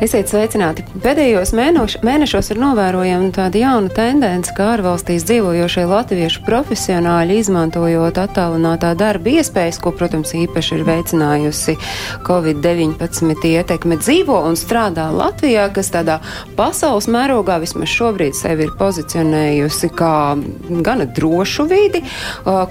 Esiet sveicināti! Pēdējos mēnoš, mēnešos ir novērojama tāda jauna tendence, ka ārvalstīs dzīvojošie latviešu profesionāļi izmantojot attālinātā darba iespējas, ko, protams, īpaši ir veicinājusi Covid-19 ietekme, dzīvo un strādā Latvijā, kas tādā pasaules mērogā vismaz šobrīd sevi ir pozicionējusi kā gana drošu vidi,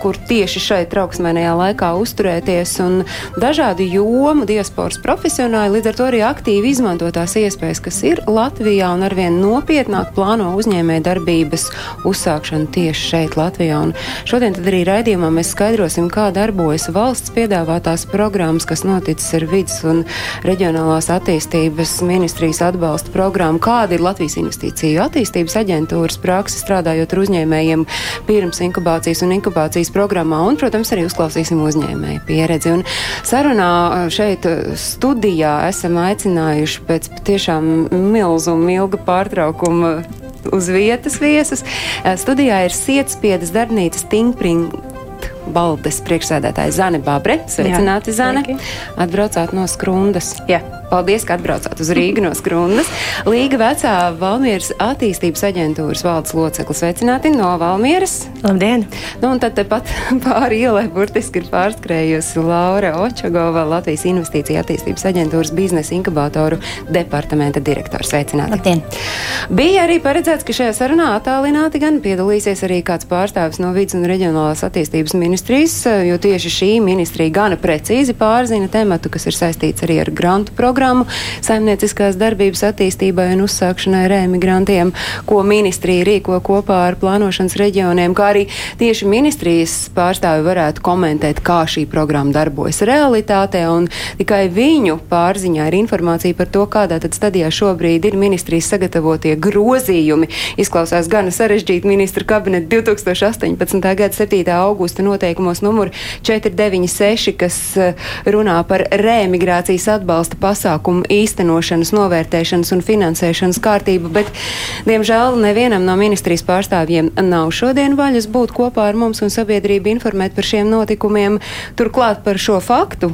kur tieši šai trauksmēnajā laikā uzturēties un dažādu jomu diasporas profesionāļi līdz ar to arī aktīvi izmantot tās iespējas, kas ir Latvijā un arvien nopietnāk plāno uzņēmē darbības uzsākšanu tieši šeit Latvijā. Un šodien arī raidījumā mēs skaidrosim, kā darbojas valsts piedāvātās programmas, kas noticis ar vidas un reģionālās attīstības ministrijas atbalsta programmu, kāda ir Latvijas investīciju attīstības aģentūras praksa strādājot ar uzņēmējiem pirms inkubācijas un inkubācijas programmā, un, protams, arī uzklausīsim uzņēmēju pieredzi. Un sarunā šeit studijā esam aicinājuši pēc tiešām milzu un ilga pārtraukuma uz vietas viesus. Studijā ir Sietspiedas darbnīcas Tinkpring Baldes priekšsēdētāja Zane Babre. Sveicināti, Zane! Atbraucāt no Skrundas. Jā. Paldies, ka atbraucāt uz Rīgu no Skrundas. Līga vecā Valmieras attīstības aģentūras valdes locekla sveicināti no Valmieras. Labdien! Nu, un tad tepat pāri ielai burtiski ir pārskrējusi Laura Očagova, Latvijas investīcija attīstības aģentūras biznesa inkubatoru departamenta direktora. Sveicināti! Labdien! Bija arī paredzēts, ka šajā sarunā attālināti gan piedalīsies arī kāds pārstāvis no vidas un reģionālās attīstības ministrijas, jo tieši šī ministrija gana precīzi pārzina tematu, kas ir saistīts arī ar grantu programmu saimnieciskās darbības attīstībai un uzsākšanai rēmigrantiem, ko ministrija rīko kopā ar plānošanas reģioniem, kā arī tieši ministrijas pārstāvi varētu komentēt, kā šī programma darbojas realitātē, un tikai viņu pārziņā ir informācija par to, kādā tad stadijā šobrīd ir ministrijas sagatavotie grozījumi. Izklausās gana sarežģīti ministra kabineta 2018. gada 7. augusta noteikumos numur 496, kas eh, runā par rēmigrācijas atbalsta pasākumu īstenošanas, novērtēšanas un finansēšanas kārtību, bet, diemžēl, nevienam no ministrijas pārstāvjiem nav šodien vaļas būt kopā ar mums un sabiedrību informēt par šiem notikumiem. Turklāt par šo faktu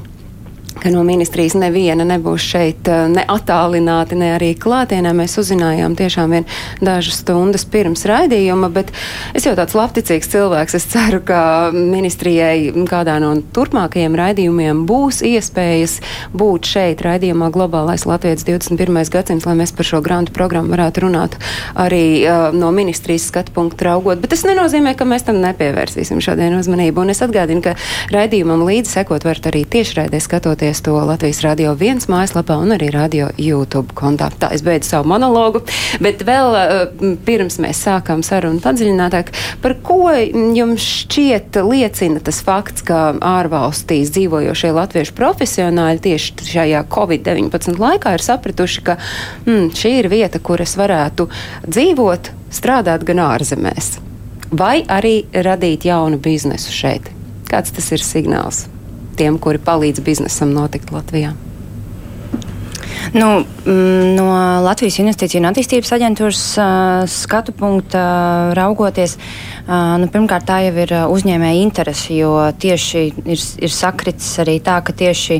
ka no ministrijas neviena nebūs šeit eh, ne attālināti, ne arī klātienē. Mēs uzzinājām tiešām vien dažas stundas pirms raidījuma, bet es jau tāds labticīgs cilvēks. Es ceru, ka ministrijai kādā no turpmākajiem raidījumiem būs iespējas būt šeit raidījumā Globālais Latvijas 21. gadsimts, lai mēs par šo grantu programmu varētu runāt arī uh, no ministrijas skatu punktu raugot. Bet tas nenozīmē, ka mēs tam nepievērsīsim šodien uzmanību. Un es atgādinu, ka raidījumam līdzi sekot varat arī tiešraidē skatoties klausieties to Latvijas Radio 1 mājaslapā un arī Radio YouTube kontā. Tā es beidzu savu monologu, bet vēl eh, pirms mēs sākām sarunu padziļinātāk, par ko jums šķiet liecina tas fakts, ka ārvalstīs dzīvojošie latviešu profesionāļi tieši šajā Covid-19 laikā ir sapratuši, ka mm, šī ir vieta, kur es varētu dzīvot, strādāt gan ārzemēs, vai arī radīt jaunu biznesu šeit. Kāds tas ir signāls? Tiem, kuri palīdz biznesam notikt Latvijā? Nu, mm, no Latvijas Investīciju un attīstības aģentūras uh, skatu punkta uh, raugoties, uh, nu, pirmkārt, tā jau ir uzņēmēja interese, jo tieši ir, ir sakritis arī tā, ka tieši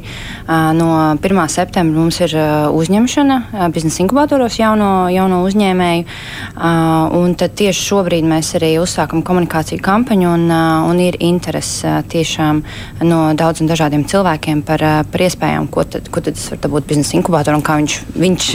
no 1. septembra mums ir uzņemšana biznesa inkubatoros jauno, jauno uzņēmēju, un tad tieši šobrīd mēs arī uzsākam komunikāciju kampaņu, un, un ir interese tiešām no daudziem dažādiem cilvēkiem par, par iespējām, ko tad, ko tad es varu dabūt biznesa inkubatoru un kā viņš, viņš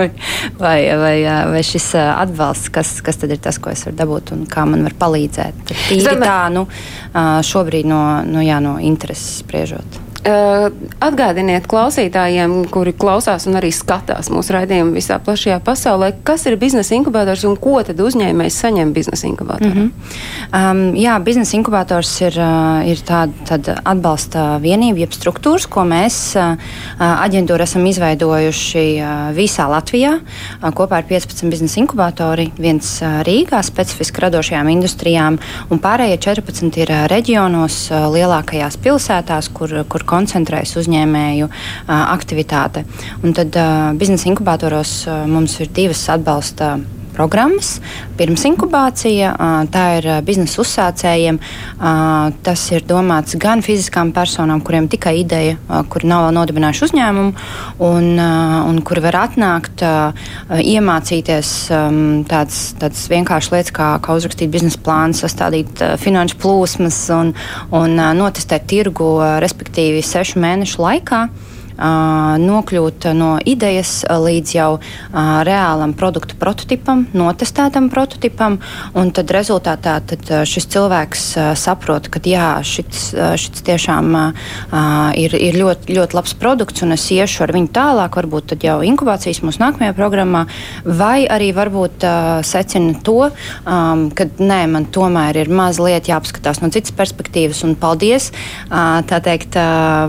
vai, vai, vai šis atbalsts, kas, kas tad ir tas, ko es varu dabūt un kā man var palīdzēt. Tīri tā, nu, šobrīd no, no, jā, no intereses spriežot. Atgādiniet klausītājiem, kuri klausās un arī skatās mūsu raidījumu visā plašajā pasaulē, kas ir biznesa inkubators un ko tad uzņēmējs saņem biznesa inkubatorā? Mm -hmm. um, jā, biznesa inkubators ir, ir tāda tād atbalsta vienība, jeb struktūras, ko mēs aģentūra esam izveidojuši visā Latvijā kopā ar 15 biznesa inkubatori, viens Rīgā specifiski radošajām industrijām un pārējie 14 ir reģionos lielākajās pilsētās, kur, kur koncentrējas uzņēmēju aktivitāte. Un tad biznesa inkubatoros mums ir divas atbalsta programmas, pirms inkubācija. Tā ir biznesa uzsācējiem. Tas ir domāts gan fiziskām personām, kuriem tikai ideja, kuri nav vēl nodibinājuši uzņēmumu, un, un kuri var atnākt, iemācīties tādas, tādas vienkāršas lietas, kā, kā uzrakstīt biznesa plānu, sastādīt finanšu plūsmas un, un notestēt tirgu, respektīvi, sešu mēnešu laikā nokļūt no idejas līdz jau reālam produktu prototipam, notestētam prototipam, un tad rezultātā tad šis cilvēks saprot, ka jā, šits, šits tiešām ir, ir ļoti, ļoti labs produkts, un es iešu ar viņu tālāk, varbūt tad jau inkubācijas mūsu nākamajā programmā, vai arī varbūt secina to, ka nē, man tomēr ir mazliet jāpaskatās no citas perspektīvas, un paldies, tā teikt,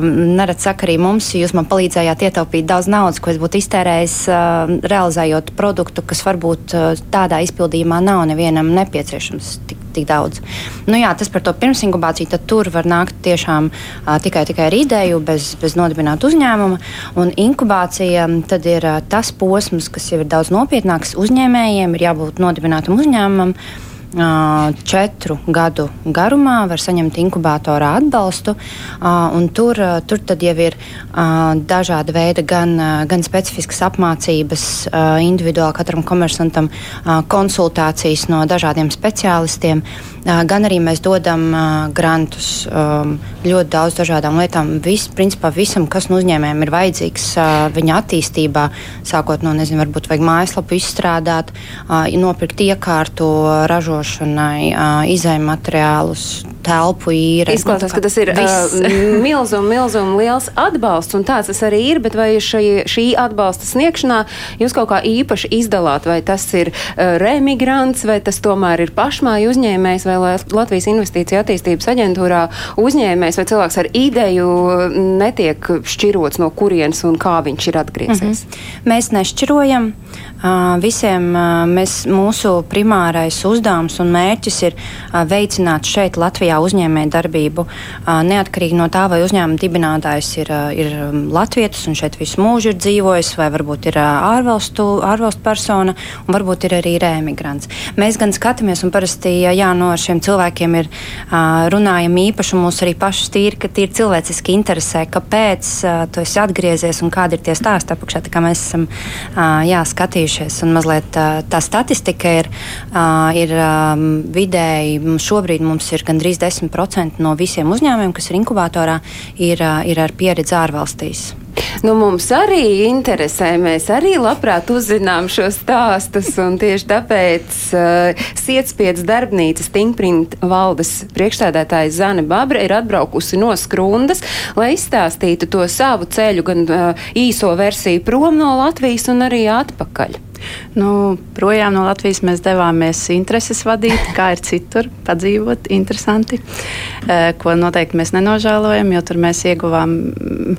neredz saka arī mums, jūs man man palīdzējāt ietaupīt daudz naudas, ko es būtu iztērējis uh, realizējot produktu, kas varbūt uh, tādā izpildījumā nav nevienam nepieciešams tik, tik daudz. Nu, jā, tas par to pirms inkubāciju, tad tur var nākt tiešām uh, tikai, tikai ar ideju, bez, bez nodibināta uzņēmuma. Un inkubācija tad ir uh, tas posms, kas jau ir daudz nopietnāks uzņēmējiem, ir jābūt nodibinātam uzņēmumam četru gadu garumā var saņemt inkubātorā atbalstu. Tur, tur jau ir dažādi veidi, gan, gan specifiskas apmācības, individuāli katram komersantam konsultācijas no dažādiem speciālistiem, gan arī mēs dodam grantus ļoti daudz dažādām lietām. Vis, principā visam, kas no uzņēmējiem ir vajadzīgs viņa attīstībā, sākot no, nezinu, varbūt vajag mājaslapu izstrādāt, nopirkt iekārtu, ražošanai, izējuma materiālus, telpu īre. Izklausās, ka tas ir milzum, milzum liels atbalsts, un tāds tas arī ir, bet vai šai, šī atbalsta sniegšanā jūs kaut kā īpaši izdalāt, vai tas ir remigrants, vai tas tomēr ir pašmāju uzņēmējs, vai Latvijas investīcija attīstības aģentūrā uzņēmējs, vai cilvēks ar ideju netiek šķirots no kurienes un kā viņš ir atgriezies? Mm -hmm. Mēs nešķirojam. Visiem mēs, mūsu primārais uzdevums un mērķis ir veicināt šeit Latvijā uzņēmēju darbību. Neatkarīgi no tā, vai uzņēmuma dibinātājs ir, ir latvietis un šeit visu mūžu ir dzīvojis, vai varbūt ir ārvalstu, ārvalstu persona, un varbūt ir arī rēmigrants. Mēs gan skatāmies, un parasti jā, no šiem cilvēkiem ir runājam īpaši, un mūs arī pašus tīri, ka tīri cilvēciski interesē, kāpēc tu esi atgriezies un kādi ir tie stāsti apakšā. Tā kā mēs esam jā, skatījuši mainījušies. Mazliet tā statistika ir, ir vidēji, šobrīd mums ir gandrīz 10% no visiem uzņēmumiem, kas ir inkubatorā, ir, ir ar pieredzi ārvalstīs. Nu, mums arī interesē, mēs arī labprāt uzzinām šos stāstus, tieši tāpēc uh, Sietspiedas darbnīcas Tinkprint valdes priekšstādātāja Zane Babra ir atbraukusi no Skrundas, lai izstāstītu to savu ceļu, gan uh, īso versiju prom no Latvijas un arī atpakaļ. Nu, projām no Latvijas mēs devāmies intereses vadīt, kā ir citur, padzīvot, interesanti, uh, ko noteikti mēs nenožēlojam, jo tur mēs ieguvām. Mm,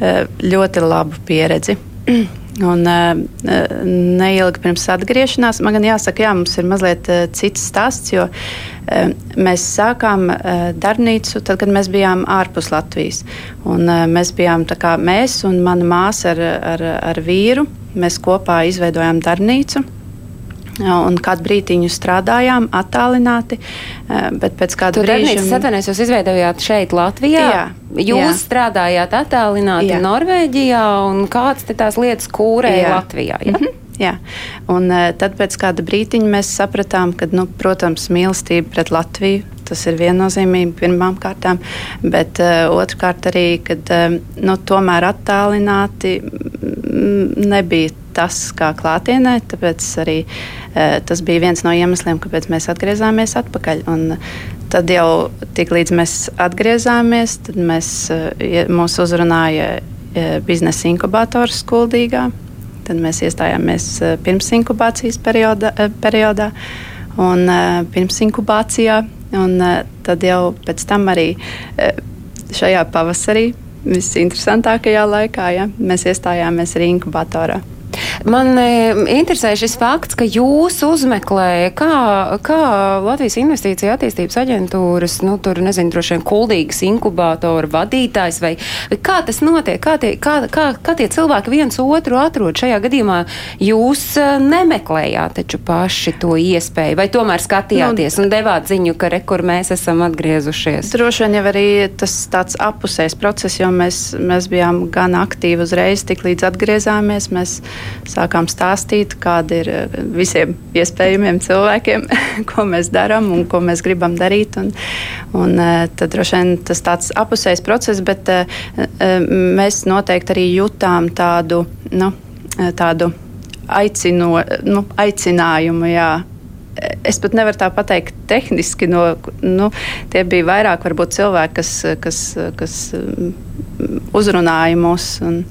ļoti labu pieredzi. Un, uh, neilgi pirms atgriešanās, man gan jāsaka, jā, mums ir mazliet cits stāsts, jo mēs sākām darbnīcu tad, kad mēs bijām ārpus Latvijas. Un, mēs bijām kā, mēs un mana māsa ar, ar, ar vīru. Mēs kopā izveidojām darbnīcu. Un kādu brīdiņu strādājām, attālināti. Bet pēc kāda brīža. Jūs atvainojos, jūs izveidojāt šeit, Latvijā? Jā. Jūs jā. strādājāt attālināti jā. Norvēģijā, un kāds te tās lietas kūrēja Latvijā? Ja? Mm -hmm. Jā, un tad pēc kāda brīdiņa mēs sapratām, ka, nu, protams, mīlestība pret Latviju tas ir viennozīmīgi pirmām kārtām, bet uh, otrkārt arī, ka uh, nu, tomēr attālināti nebija tas kā klātienē, tāpēc arī uh, tas bija viens no iemesliem, kāpēc mēs atgriezāmies atpakaļ. Un, tad jau tik līdz mēs atgriezāmies, tad mēs, uh, mūs uzrunāja uh, biznesa inkubators skuldīgā. Tad mēs iestājāmies uh, pirms inkubācijas perioda, uh, periodā un uh, pirms inkubācijā. Un, tad jau pēc tam arī šajā pavasarī visinteresantākajā laikā ja, mēs iestājāmies arī inkubatorā. Man e, interesē šis fakts, ka jūs uzmeklējat, kā, kā Latvijas investīcija attīstības aģentūras, nu, tur, nezinu, droši vien kuldīgas inkubātora vadītājs, vai, vai kā tas notiek, kā tie, kā, kā, kā tie cilvēki viens otru atrod. Šajā gadījumā jūs e, nemeklējāt taču paši to iespēju, vai tomēr skatījāties nu, un devāt ziņu, ka rekur mēs esam atgriezušies? Droši vien jau arī tas tāds apusējs process, jo mēs, mēs bijām gan aktīvi uzreiz, tik līdz atgriezāmies. Mēs sākām stāstīt, kāda ir eh, visiem iespējamiem cilvēkiem, ko mēs darām un ko mēs gribam darīt. Un, un, eh, tad droši vien tas tāds apusējs process, bet eh, mēs noteikti arī jutām tādu, nu, tādu aicino, nu, aicinājumu. Jā, es pat nevaru tā pateikt, tehniski. No, nu, tie bija vairāk varbūt, cilvēki, kas, kas, kas mm, uzrunāja mūs. Un,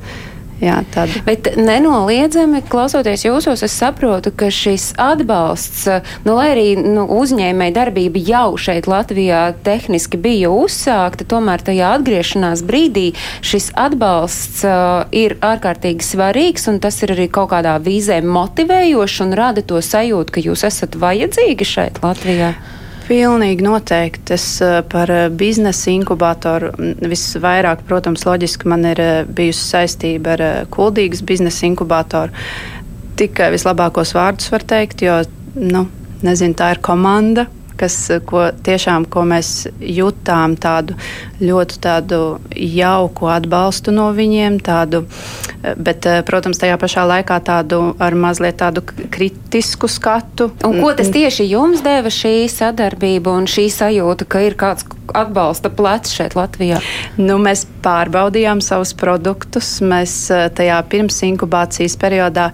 Jā, tāda. Bet nenoliedzami, klausoties jūsos, es saprotu, ka šis atbalsts, nu, lai arī nu, uzņēmēja darbība jau šeit Latvijā tehniski bija uzsākta, tomēr tajā atgriešanās brīdī šis atbalsts uh, ir ārkārtīgi svarīgs, un tas ir arī kaut kādā vīzē motivējoši un rada to sajūtu, ka jūs esat vajadzīgi šeit Latvijā. Pilnīgi noteikti. Es eh, par eh, biznesa inkubatoru visvairāk, protams, loģiski man ir eh, bijusi saistība ar kuldīgas biznesa inkubatoru. Tikai vislabākos vārdus var teikt, jo, nu, nezinu, tā ir komanda, kas, ko tiešām ko mēs jutām tādu ļoti tādu jauku atbalstu no viņiem, tādu, bet, protams, tajā pašā laikā tādu ar mazliet tādu kritisku skatu. Un ko tas tieši jums deva šī sadarbība un šī sajūta, ka ir kāds atbalsta plecs šeit Latvijā? Nu, mēs pārbaudījām savus produktus, mēs tajā pirms inkubācijas periodā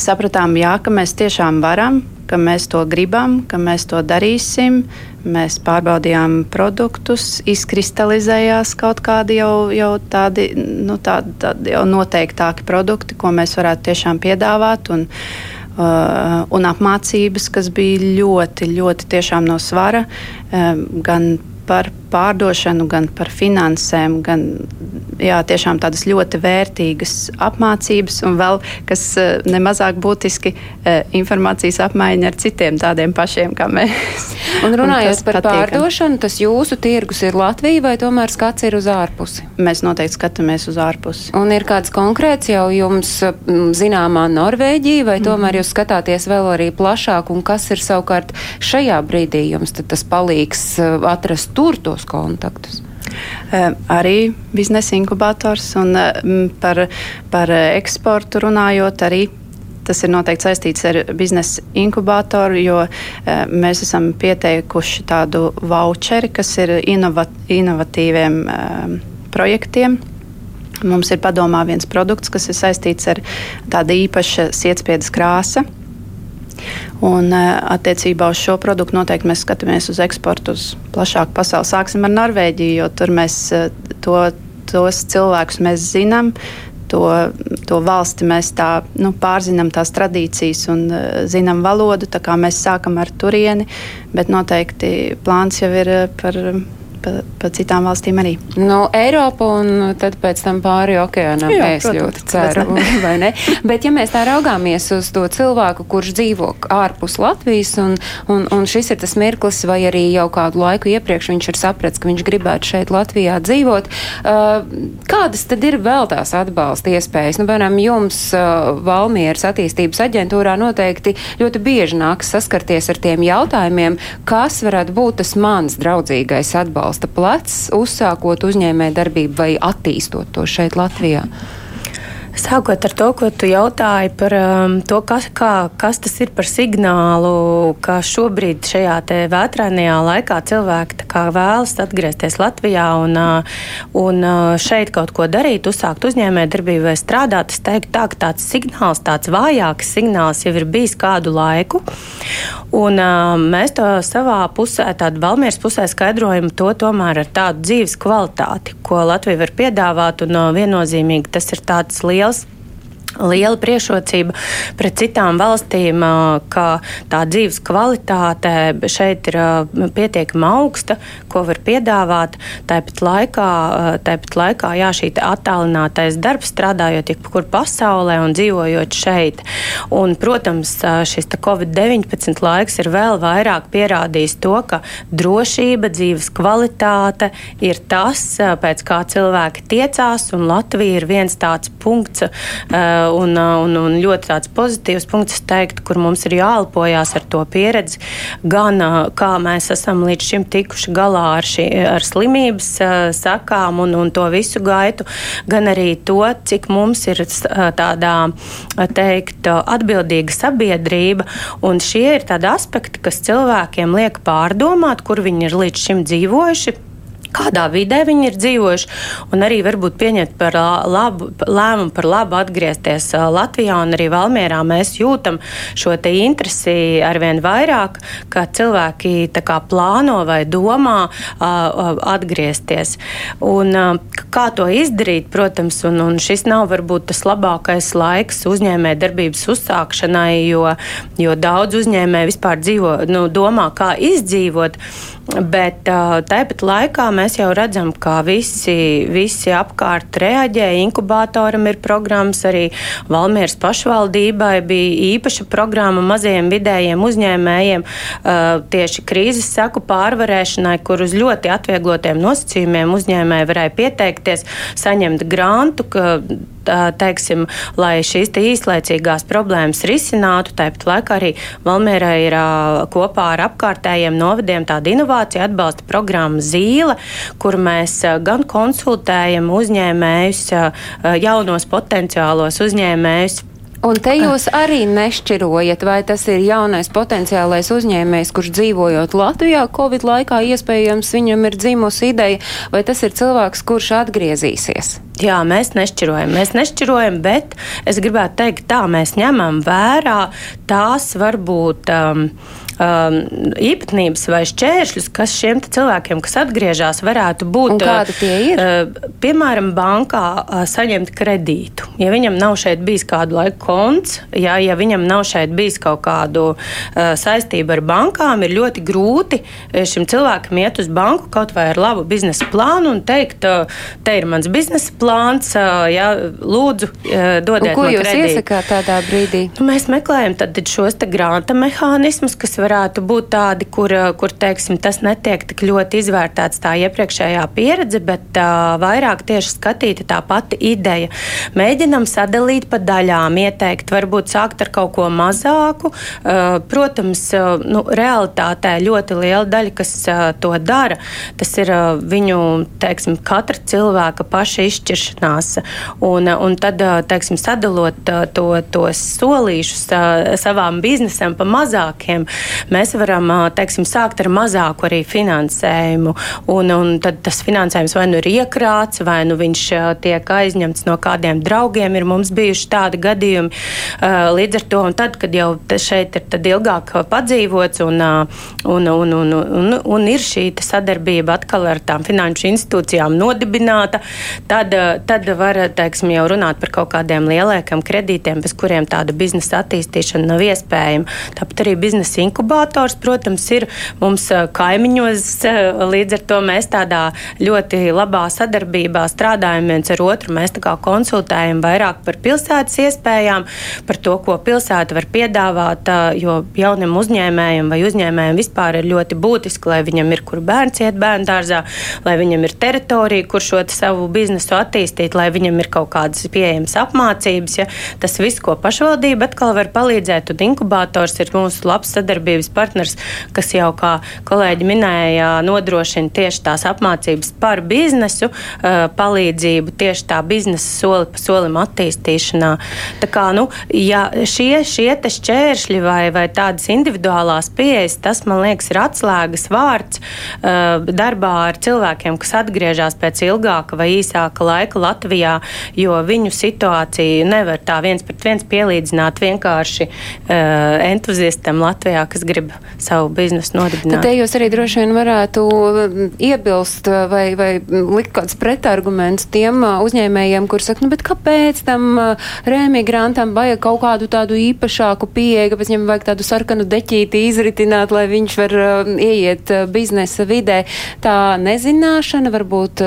sapratām, jā, ka mēs tiešām varam, ka mēs to gribam, ka mēs to darīsim. Mēs pārbaudījām produktus, izkristalizējās kaut kādi jau, jau tādi, nu, tādi, tādi jau noteiktāki produkti, ko mēs varētu tiešām piedāvāt. Un, uh, un apmācības, kas bija ļoti, ļoti no svara, um, gan par pārdošanu, gan par finansēm, gan jā, tiešām tādas ļoti vērtīgas apmācības, un vēl, kas eh, nemazāk būtiski, eh, informācijas apmaiņa ar citiem tādiem pašiem kā mēs. Un runājot un par patiekam. pārdošanu, tas jūsu tirgus ir Latvija vai tomēr skats ir uz ārpusi? Mēs noteikti skatāmies uz ārpusi. Un ir kāds konkrēts jau jums zināmā Norvēģija, vai tomēr mm. jūs skatāties vēl arī plašāk, un kas ir savukārt šajā brīdī jums tas palīgs eh, atrast tur tos kontaktus? Arī biznesa inkubators un par, par eksportu runājot, arī tas ir noteikti saistīts ar biznesa inkubatoru, jo mēs esam pieteikuši tādu voucheri, kas ir inovat, inovatīviem projektiem. Mums ir padomā viens produkts, kas ir saistīts ar tādu īpašu sietspiedas krāsu Un, eh, attiecībā uz šo produktu noteikti mēs skatāmies uz eksportu uz plašāku pasauli. Sāksim ar Norvēģiju, jo tur mēs eh, to, tos cilvēkus mēs zinām. To, to valsti mēs tā, nu, pārzinām, tās tradīcijas un uh, zinām valodu. Mēs sākam ar turieni, bet noteikti plāns jau ir par pa, pa citām valstīm arī. Nu, Eiropa un tad pēc tam pāri okeānam Jā, es protams, ļoti ceru, vai ne? Bet ja mēs tā raugāmies uz to cilvēku, kurš dzīvo ārpus Latvijas un, un, un šis ir tas mirklis, vai arī jau kādu laiku iepriekš viņš ir sapratis, ka viņš gribētu šeit Latvijā dzīvot, uh, kādas tad ir vēl tās atbalsta iespējas? Nu, piemēram, jums uh, Valmieras attīstības aģentūrā noteikti ļoti bieži nāks saskarties ar tiem jautājumiem, kas varētu būt tas mans draudzīgais atbalsts atbalsta plecs, uzsākot uzņēmē darbību vai attīstot to šeit Latvijā? Sākot ar to, ko tu jautāji par um, to, kas, kā, kas tas ir par signālu, ka šobrīd šajā vētrainajā laikā cilvēki vēlas atgriezties Latvijā un, uh, un uh, šeit kaut ko darīt, uzsākt uzņēmējdarbību vai strādāt, es teiktu tā, ka tāds signāls, tāds vājāks signāls jau ir bijis kādu laiku. Un, uh, mēs to savā pusē, tādu Valmieras pusē skaidrojam to tomēr ar tādu dzīves kvalitāti, ko Latvija var piedāvāt, un uh, viennozīmīgi tas ir tāds liels liels liela priekšrocība pret citām valstīm, ka tā dzīves kvalitāte šeit ir pietiekami augsta, ko var piedāvāt. Tāpat laikā, tāpat laikā jā, šī attālinātais darbs, strādājot jebkur pasaulē un dzīvojot šeit. Un, protams, šis Covid-19 laiks ir vēl vairāk pierādījis to, ka drošība, dzīves kvalitāte ir tas, pēc kā cilvēki tiecās, un Latvija ir viens tāds punkts. Uh, un, un, un ļoti tāds pozitīvs punkts, teikt, kur mums ir jāalpojās ar to pieredzi, gan kā mēs esam līdz šim tikuši galā ar, šī, ar slimības sakām un, un to visu gaitu, gan arī to, cik mums ir tādā teikt, atbildīga sabiedrība. Un šie ir tādi aspekti, kas cilvēkiem liek pārdomāt, kur viņi ir līdz šim dzīvojuši kādā vidē viņi ir dzīvojuši, un arī varbūt pieņemt par labu lēmumu par labu atgriezties Latvijā arī Valmierā. Mēs jūtam šo te interesi arvien vairāk, ka cilvēki kā plāno vai domā atgriezties. Un, kā to izdarīt, protams, un, un šis nav varbūt tas labākais laiks uzņēmē darbības uzsākšanai, jo, jo daudz uzņēmē vispār dzīvo, nu, domā, kā izdzīvot. Bet tāpat laikā mēs jau redzam, ka visi, visi apkārt reaģē. Inkubatoram ir programmas, arī Valmieras pašvaldībai bija īpaša programma mazajiem vidējiem uzņēmējiem tieši krīzes saku pārvarēšanai, kur uz ļoti atvieglotiem nosacījumiem uzņēmēji varēja pieteikties, saņemt grantu, teiksim, lai šīs īslaicīgās problēmas risinātu. Tāpat laikā arī Valmērā ir kopā ar apkārtējiem novadiem tāda inovācija atbalsta programma Zīle, kur mēs gan konsultējam uzņēmējus, jaunos potenciālos uzņēmējus Un te jūs arī nešķirojat, vai tas ir jaunais potenciālais uzņēmējs, kurš dzīvojot Latvijā Covid laikā, iespējams, viņam ir dzimusi ideja, vai tas ir cilvēks, kurš atgriezīsies? Jā, mēs nešķirojam. Mēs nešķirojam, bet es gribētu teikt, tā mēs ņemam vērā tās varbūt. Um, um, īpatnības vai šķēršļus, kas šiem cilvēkiem, kas atgriežas, varētu būt. Un kādi tie ir? Uh, piemēram, bankā uh, saņemt kredītu. Ja viņam nav šeit bijis kādu laiku konts, ja, ja viņam nav šeit bijis kaut kādu uh, saistību ar bankām, ir ļoti grūti uh, šim cilvēkam iet uz banku kaut vai ar labu biznesa plānu un teikt, uh, te ir mans biznesa plāns, uh, ja, lūdzu, uh, dodiet un ko man jūs kredītu. iesakāt tādā brīdī? Nu, mēs meklējam šos grāmatu mehānismus, kas var varētu būt tādi, kur, eh, kur teiksim, tas netiek tik ļoti izvērtēts tā iepriekšējā pieredze, bet uh, vairāk tieši skatīta tā pati ideja. Mēģinam sadalīt pa daļām, ieteikt, varbūt sākt ar kaut ko mazāku. Uh, protams, uh, nu, realitātē ļoti liela daļa, kas uh, to dara, tas ir uh, viņu, teiksim, katra cilvēka paša izšķiršanās. Un, un tad, uh, teiksim, sadalot uh, to, tos solīšus uh, savām biznesam pa mazākiem, mēs varam teiksim, sākt ar mazāku arī finansējumu. Un, un tad tas finansējums vai nu ir iekrāts, vai nu viņš tiek aizņemts no kādiem draugiem. Ir mums bijuši tādi gadījumi. Līdz ar to, tad, kad jau šeit ir ilgāk padzīvots un, un, un, un, un, un ir šī sadarbība atkal ar tām finanšu institūcijām nodibināta, tad, tad var teiksim, jau runāt par kaut kādiem lielākiem kredītiem, bez kuriem tāda biznesa attīstīšana nav iespējama. Tāpat arī biznesa inkubācija inkubātors, protams, ir mums kaimiņos. Līdz ar to mēs tādā ļoti labā sadarbībā strādājam viens ar otru. Mēs konsultējam vairāk par pilsētas iespējām, par to, ko pilsēta var piedāvāt. Jo jaunam uzņēmējam vai uzņēmējam vispār ir ļoti būtiski, lai viņam ir kur bērns iet bērnu dārzā, lai viņam ir teritorija, kur šo savu biznesu attīstīt, lai viņam ir kaut kādas pieejamas apmācības. Ja? Tas viss, ko pašvaldība atkal var palīdzēt, un inkubators ir mūsu labs sadarbības sadarbības partners, kas jau, kā kolēģi minēja, nodrošina tieši tās apmācības par biznesu, palīdzību tieši tā biznesa soli pa solim attīstīšanā. Tā kā, nu, ja šie, šie šķēršļi vai, vai tādas individuālās pieejas, tas, man liekas, ir atslēgas vārds darbā ar cilvēkiem, kas atgriežas pēc ilgāka vai īsāka laika Latvijā, jo viņu situāciju nevar tā viens pret viens pielīdzināt vienkārši uh, entuziastam Latvijā, kas kas grib savu biznesu nodibināt. Tad te jūs arī droši vien varētu mm, iebilst uh, vai, vai likt kāds pretarguments tiem uh, uzņēmējiem, kur saka, nu, bet kāpēc tam uh, remigrantam vajag kaut kādu tādu īpašāku pieeju, kāpēc viņam vajag tādu sarkanu deķīti izritināt, lai viņš var ieiet biznesa vidē. Tā nezināšana, varbūt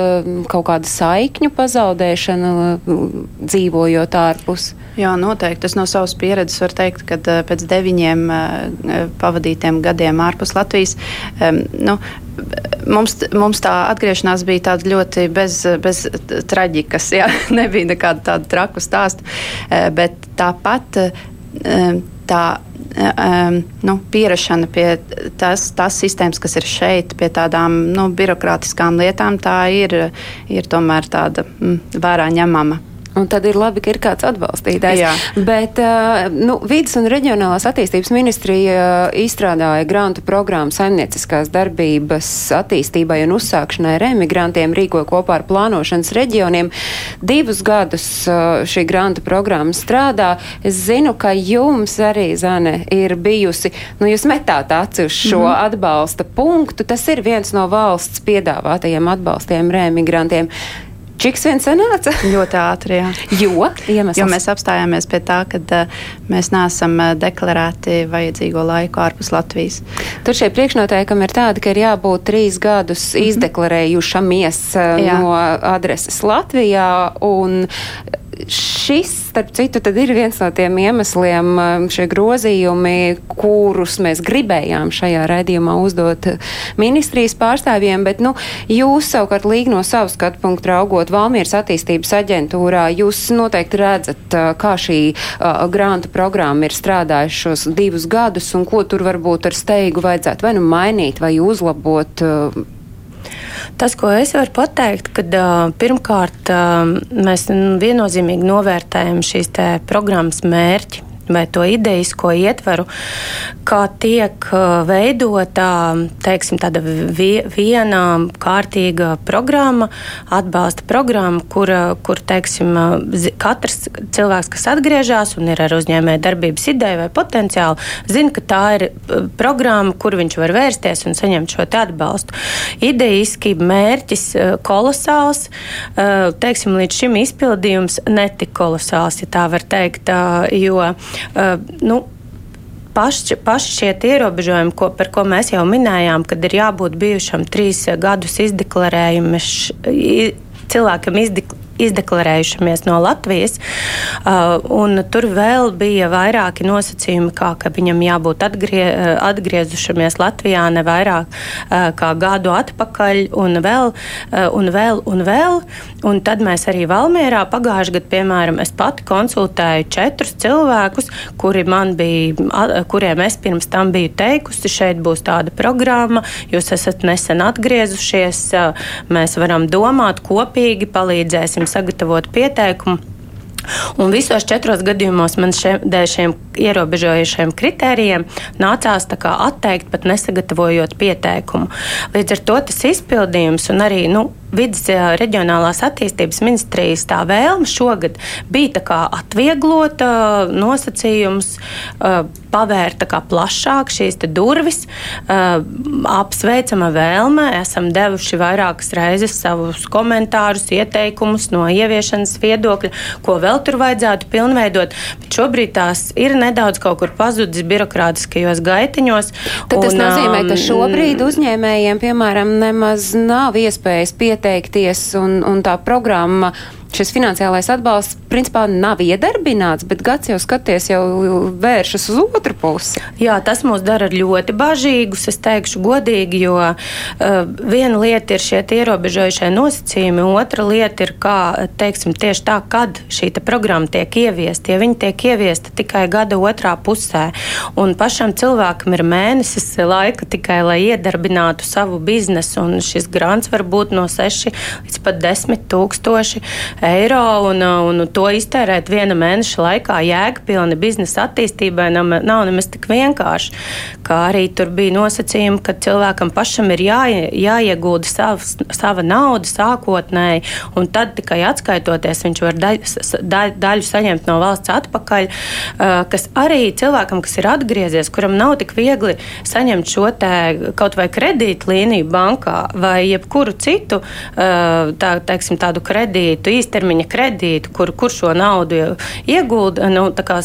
kaut kāda saikņu pazaudēšana dzīvojot ārpus. Jā, noteikti. Es no savas pieredzes varu teikt, ka pēc deviņiem pavadītiem gadiem ārpus Latvijas. Nu, Mums, mums tā atgriešanās bija tāda ļoti bez, bez traģikas. Jā. Nebija nekāda tāda traku stāsta. Bet tāpat tā nu, pierašana pie tās, tās sistēmas, kas ir šeit, pie tādām nu, birokrātiskām lietām, tā ir, ir tomēr tāda mm, vērā ņemama. Un tad ir labi, ka ir kāds atbalstītājs. Jā. Bet uh, nu, Vides un reģionālās attīstības ministrija uh, izstrādāja grantu programmu saimnieciskās darbības attīstībai un uzsākšanai ar emigrantiem, rīkoja kopā ar plānošanas reģioniem. Divus gadus uh, šī granta programma strādā. Es zinu, ka jums arī, Zane, ir bijusi, nu, jūs metāt aci uz šo mm -hmm. atbalsta punktu. Tas ir viens no valsts piedāvātajiem atbalstiem remigrantiem. Cik sen sanāca? Ļoti ātri, jā. Jo, iemesls. jo mēs apstājāmies pie tā, ka uh, mēs neesam uh, deklarēti vajadzīgo laiku ārpus Latvijas. Tur šie priekšnoteikumi ir tādi, ka ir jābūt trīs gadus mm -hmm. izdeklarējušamies uh, jā. no adreses Latvijā. Un, šis, starp citu, ir viens no tiem iemesliem, um, šie grozījumi, kurus mēs gribējām šajā raidījumā uzdot ministrijas pārstāvjiem, bet nu, jūs savukārt līg no savu skatu punktu raugot Valmieras attīstības aģentūrā, jūs noteikti redzat, uh, kā šī uh, grānta programma ir strādājuši šos divus gadus un ko tur varbūt ar steigu vajadzētu vai nu mainīt vai uzlabot. Uh, Tas, ko es varu pateikt, kad pirmkārt mēs viennozīmīgi novērtējam šīs programmas mērķi vai to idejisko ietveru, kā tiek uh, veidota teiksim, viena kārtīga programma, atbalsta programma, kur, kur teiksim, uh, katrs cilvēks, kas atgriežas un ir ar uzņēmēju darbības ideju vai potenciālu, zina, ka tā ir uh, programma, kur viņš var vērsties un saņemt šo atbalstu. Idejiski mērķis kolosāls, teiksim, līdz šim izpildījums netika kolosāls, ja tā var teikt, jo Uh, nu, paši, paši šie ierobežojumi, ko, par ko mēs jau minējām, kad ir jābūt bijušam trīs gadus izdeklarējumi, cilvēkam izdek, izdeklarējušamies no Latvijas. Uh, tur vēl bija vairāki nosacījumi, kā ka viņam jābūt atgrie, atgriezušamies Latvijā ne vairāk uh, kā gadu atpakaļ, un vēl, uh, un vēl, un vēl. Un tad mēs arī Valmērā pagājušajā gadā, piemēram, es pati konsultēju četrus cilvēkus, kuri bija, kuriem es pirms tam biju teikusi, šeit būs tāda programma, jūs esat nesen atgriezušies, mēs varam domāt kopīgi, palīdzēsim sagatavot pieteikumu. Un visos četros gadījumos man šiem, dēļ šiem ierobežojušiem kritērijiem nācās atteikt, pat nesagatavojot pieteikumu. Līdz ar to tas izpildījums un arī nu, vidas reģionālās attīstības ministrijas tā vēlme šogad bija atvieglot nosacījums, uh, pavērt plašāk šīs durvis. Apsveicama vēlme. Esam devuši vairākas reizes savus komentārus, ieteikumus no ieviešanas viedokļa, ko vēl tur vajadzētu pilnveidot. Bet šobrīd tās ir nedaudz kaut kur pazudis birokrātiskajos gaitiņos. Tad un, tas nozīmē, ka šobrīd uzņēmējiem, piemēram, nemaz nav iespējas pieteikt pieteikties, un, un tā programma šis finansiālais atbalsts principā nav iedarbināts, bet gads jau skaties, jau vēršas uz otru pusi. Jā, tas mūs dara ļoti bažīgus, es teikšu godīgi, jo uh, viena lieta ir šie ierobežojušie nosacījumi, otra lieta ir, kā, teiksim, tieši tā, kad šī programma tiek ieviesta. Ja viņi tiek ieviesta tikai gada otrā pusē, un pašam cilvēkam ir mēnesis laika tikai, lai iedarbinātu savu biznesu, un šis grants var būt no 6 līdz pat 10 tūkstoši eiro un, un to iztērēt viena mēneša laikā jēgpilni biznesa attīstībai nav, nav nemaz tik vienkārši. Kā arī tur bija nosacījumi, ka cilvēkam pašam ir jā, jāiegūda savs, sava nauda sākotnēji, un tad tikai atskaitoties viņš var daļ, daļ, daļu saņemt no valsts atpakaļ, kas arī cilvēkam, kas ir atgriezies, kuram nav tik viegli saņemt šo kaut vai kredītlīniju bankā vai jebkuru citu tā, teiksim, tādu kredītu, īstermiņa kredītu, kur, kur šo naudu iegulda, nu, kā,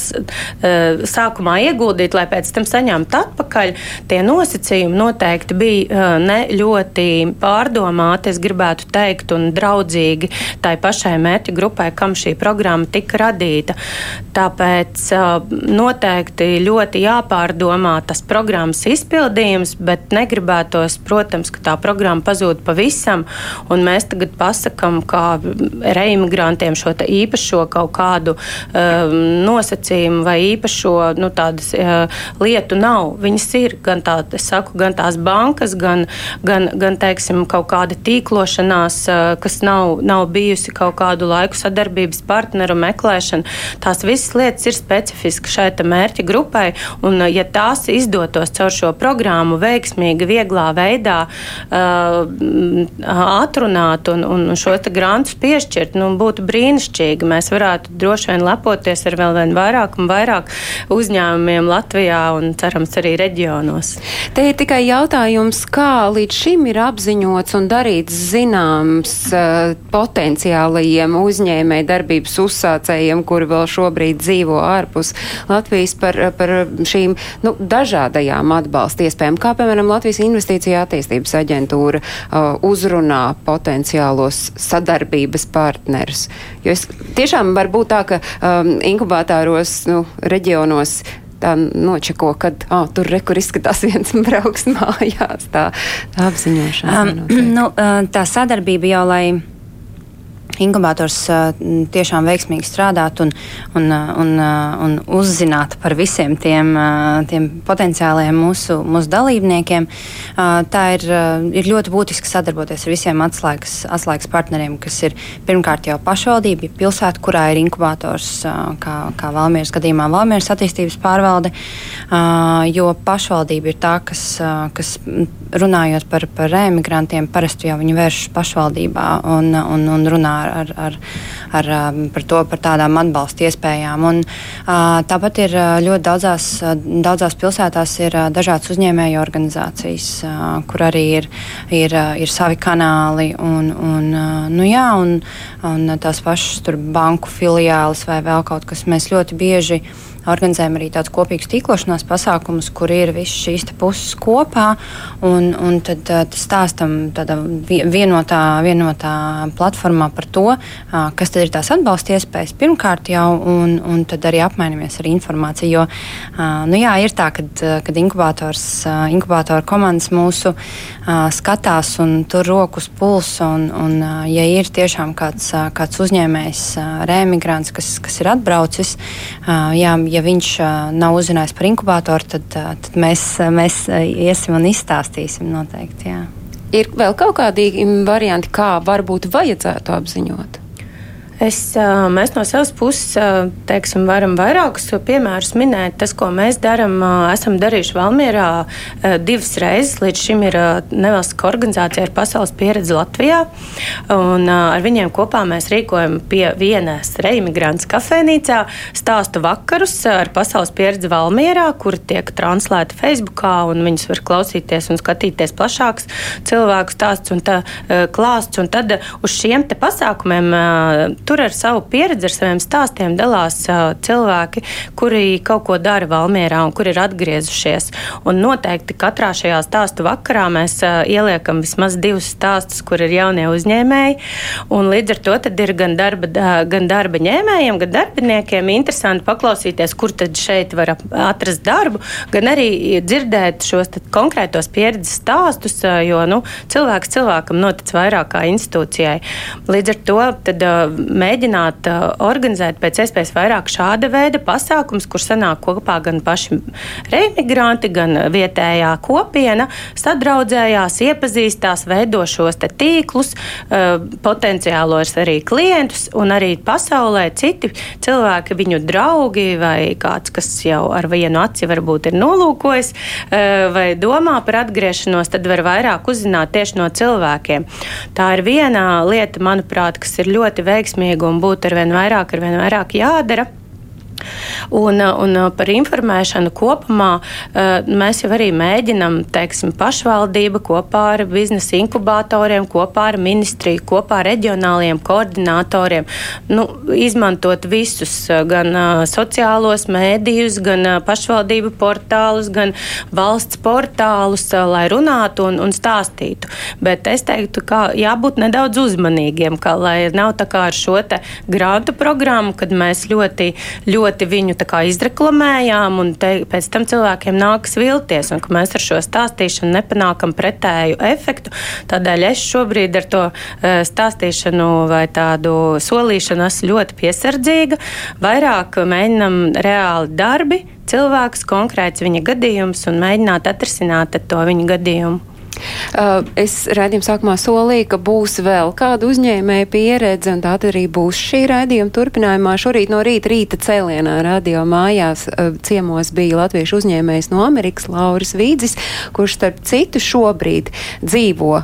sākumā ieguldīt, lai pēc tam saņemtu atpakaļ. Tie nosacījumi noteikti bija ne ļoti pārdomāti, es gribētu teikt, un draudzīgi tai pašai mērķa grupai, kam šī programma tika radīta. Tāpēc noteikti ļoti jāpārdomā tas programmas izpildījums, bet negribētos, protams, ka tā programma pazūd pavisam, un mēs tagad pasakam, kā reimigrantiem šo īpašo kaut kādu um, nosacījumu vai īpašo nu, tādas, uh, lietu nav. Viņas ir gan, tā, saku, gan tās bankas, gan, gan, gan teiksim, kaut kāda tīklošanās, uh, kas nav, nav bijusi kaut kādu laiku sadarbības partneru meklēšana. Tās visas lietas ir specifiski šai mērķa grupai, un ja tās izdotos caur šo programmu veiksmīgi, vieglā veidā uh, atrunāt un, un šos grantus piešķirt, nu, būtu brīnišķīgi. Mēs varētu droši vien lepoties ar vēl vien vairāk un vairāk uzņēmumiem Latvijā un cerams arī reģionos. Te ir tikai jautājums, kā līdz šim ir apziņots un darīts zināms uh, potenciālajiem uzņēmēji darbības uzsācējiem, kuri vēl šobrīd dzīvo ārpus Latvijas par, par šīm nu, dažādajām atbalsta iespējām, kā piemēram Latvijas Investīcija attīstības aģentūra uh, uzrunā potenciālos sadarbības partnerus. Jo es tiešām var būt tā, ka um, inkubatāros nu, reģionos tā nočeko, kad oh, tur rekur izskatās viens brauks mājās. Tā, tā apziņošana. Um, nu, tā sadarbība jau, lai inkubators tiešām veiksmīgi strādāt un, un, un, un uzzināt par visiem tiem, tiem potenciālajiem mūsu, mūsu dalībniekiem. Tā ir, ir ļoti būtiski sadarboties ar visiem atslēgas, atslēgas partneriem, kas ir pirmkārt jau pašvaldība, pilsēta, kurā ir inkubators, kā, kā Valmieras gadījumā Valmieras attīstības pārvalde, jo pašvaldība ir tā, kas, kas runājot par, par emigrantiem, parasti jau viņi vēršas pašvaldībā un, un, un runā ar, ar, ar, um, par, to, par tādām atbalsta iespējām. Un, tāpat ir ļoti daudzās, daudzās pilsētās ir dažādas uzņēmēju organizācijas, kur arī ir, ir, ir savi kanāli un, un, nu, jā, un, un tās pašas banku filiālis vai vēl kaut kas. Mēs ļoti bieži organizējam arī tādus kopīgus tīklošanās pasākumus, kur ir visas šīs puses kopā. Un, un tad, tad stāstam tādā vienotā, vienotā platformā par to, kas tad ir tās atbalsta iespējas pirmkārt jau, un, un tad arī apmainamies ar informāciju. Jo, nu jā, ir tā, kad, kad inkubators, inkubātora komandas mūsu skatās un tur rokas pulsu, un, un ja ir tiešām kāds, kāds uzņēmējs, rēmigrants, kas, kas ir atbraucis, jā, ja viņš nav uzzinājis par inkubatoru, tad, tad mēs, mēs iesim un izstāstīsim noteikti. Jā. Ir vēl kaut kādi varianti, kā varbūt vajadzētu apziņot? Es, mēs no savas puses teiksim, varam vairākus piemērus minēt. Tas, ko mēs darām, esam darījuši Valmjerā divas reizes. Līdz šim ir nevalstiska organizācija ar pasaules pieredzi Latvijā. Un ar viņiem kopā mēs rīkojam pie vienas reimigrants kafejnīcā stāstu vakarus ar pasaules pieredzi Valmjerā, kuri tiek translēti Facebookā, un viņus var klausīties un skatīties plašāks cilvēku stāsts un tā, klāsts. Un tad uz šiem pasākumiem tur ar savu pieredzi, ar saviem stāstiem dalās uh, cilvēki, kuri kaut ko dara Valmierā un kuri ir atgriezušies. Un noteikti katrā šajā stāstu vakarā mēs uh, ieliekam vismaz divus stāstus, kur ir jaunie uzņēmēji. Līdz ar to ir gan darba, gan darba ņēmējiem, gan darbiniekiem interesanti paklausīties, kur tad šeit var atrast darbu, gan arī dzirdēt šos konkrētos pieredzes stāstus, jo nu, cilvēks cilvēkam notic vairāk kā institūcijai. Līdz ar to tad, mēģināt uh, organizēt pēc iespējas vairāk šāda veida pasākums, kur sanāk kopā gan paši reimigranti, gan vietējā kopiena, sadraudzējās, iepazīstās, veido šos tīklus, uh, potenciālos arī klientus un arī pasaulē citi cilvēki, viņu draugi vai kāds, kas jau ar vienu aci varbūt ir nolūkojis uh, vai domā par atgriešanos, tad var vairāk uzzināt tieši no cilvēkiem. Tā ir viena lieta, manuprāt, kas ir ļoti veiksmīga un būtu arvien vairāk, arvien vairāk jādara. Un, un par informēšanu kopumā eh, mēs jau arī mēģinam, teiksim, pašvaldība kopā ar biznesa inkubatoriem, kopā ar ministriju, kopā ar reģionāliem koordinatoriem, nu, izmantot visus gan uh, sociālos mēdījus, gan uh, pašvaldību portālus, gan valsts portālus, uh, lai runātu un, un stāstītu. Bet es teiktu, ka jābūt nedaudz uzmanīgiem, ka lai nav tā kā ar šo grantu programmu, kad mēs ļoti, ļoti ļoti viņu izreklamējām, un te, pēc tam cilvēkiem nākas vilties, un ka mēs ar šo stāstīšanu nepanākam pretēju efektu. Tādēļ es šobrīd ar to eh, stāstīšanu vai tādu solīšanu esmu ļoti piesardzīga. Vairāk mēģinam reāli darbi, cilvēks, konkrēts viņa gadījums un mēģināt atrisināt to viņa gadījumu. Es raidījuma sākumā solīju, ka būs vēl kāda uzņēmēja pieredze, un tā arī būs šī raidījuma turpinājumā. Šorīt no rīta, rīta cēlienā radio mājās ciemos bija latviešu uzņēmējs no Amerikas, Lauris Vīdzis, kurš starp citu šobrīd dzīvo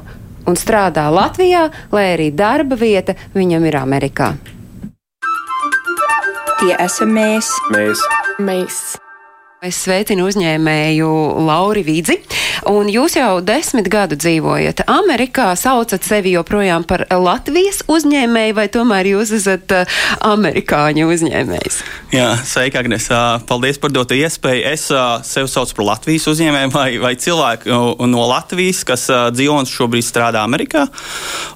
un strādā Latvijā, lai arī darba vieta viņam ir Amerikā. Tie esam mēs. Mēs. mēs. Es sveicinu uzņēmēju Lauri Vidzi, un jūs jau desmit gadu dzīvojat Amerikā, saucat sevi joprojām par Latvijas uzņēmēju, vai tomēr jūs esat uh, amerikāņu uzņēmējs? Jā, sveika, Agnes. Uh, paldies par doto iespēju. Es uh, sevi saucu par Latvijas uzņēmēju vai, vai cilvēku no Latvijas, kas dzīvo un šobrīd strādā Amerikā.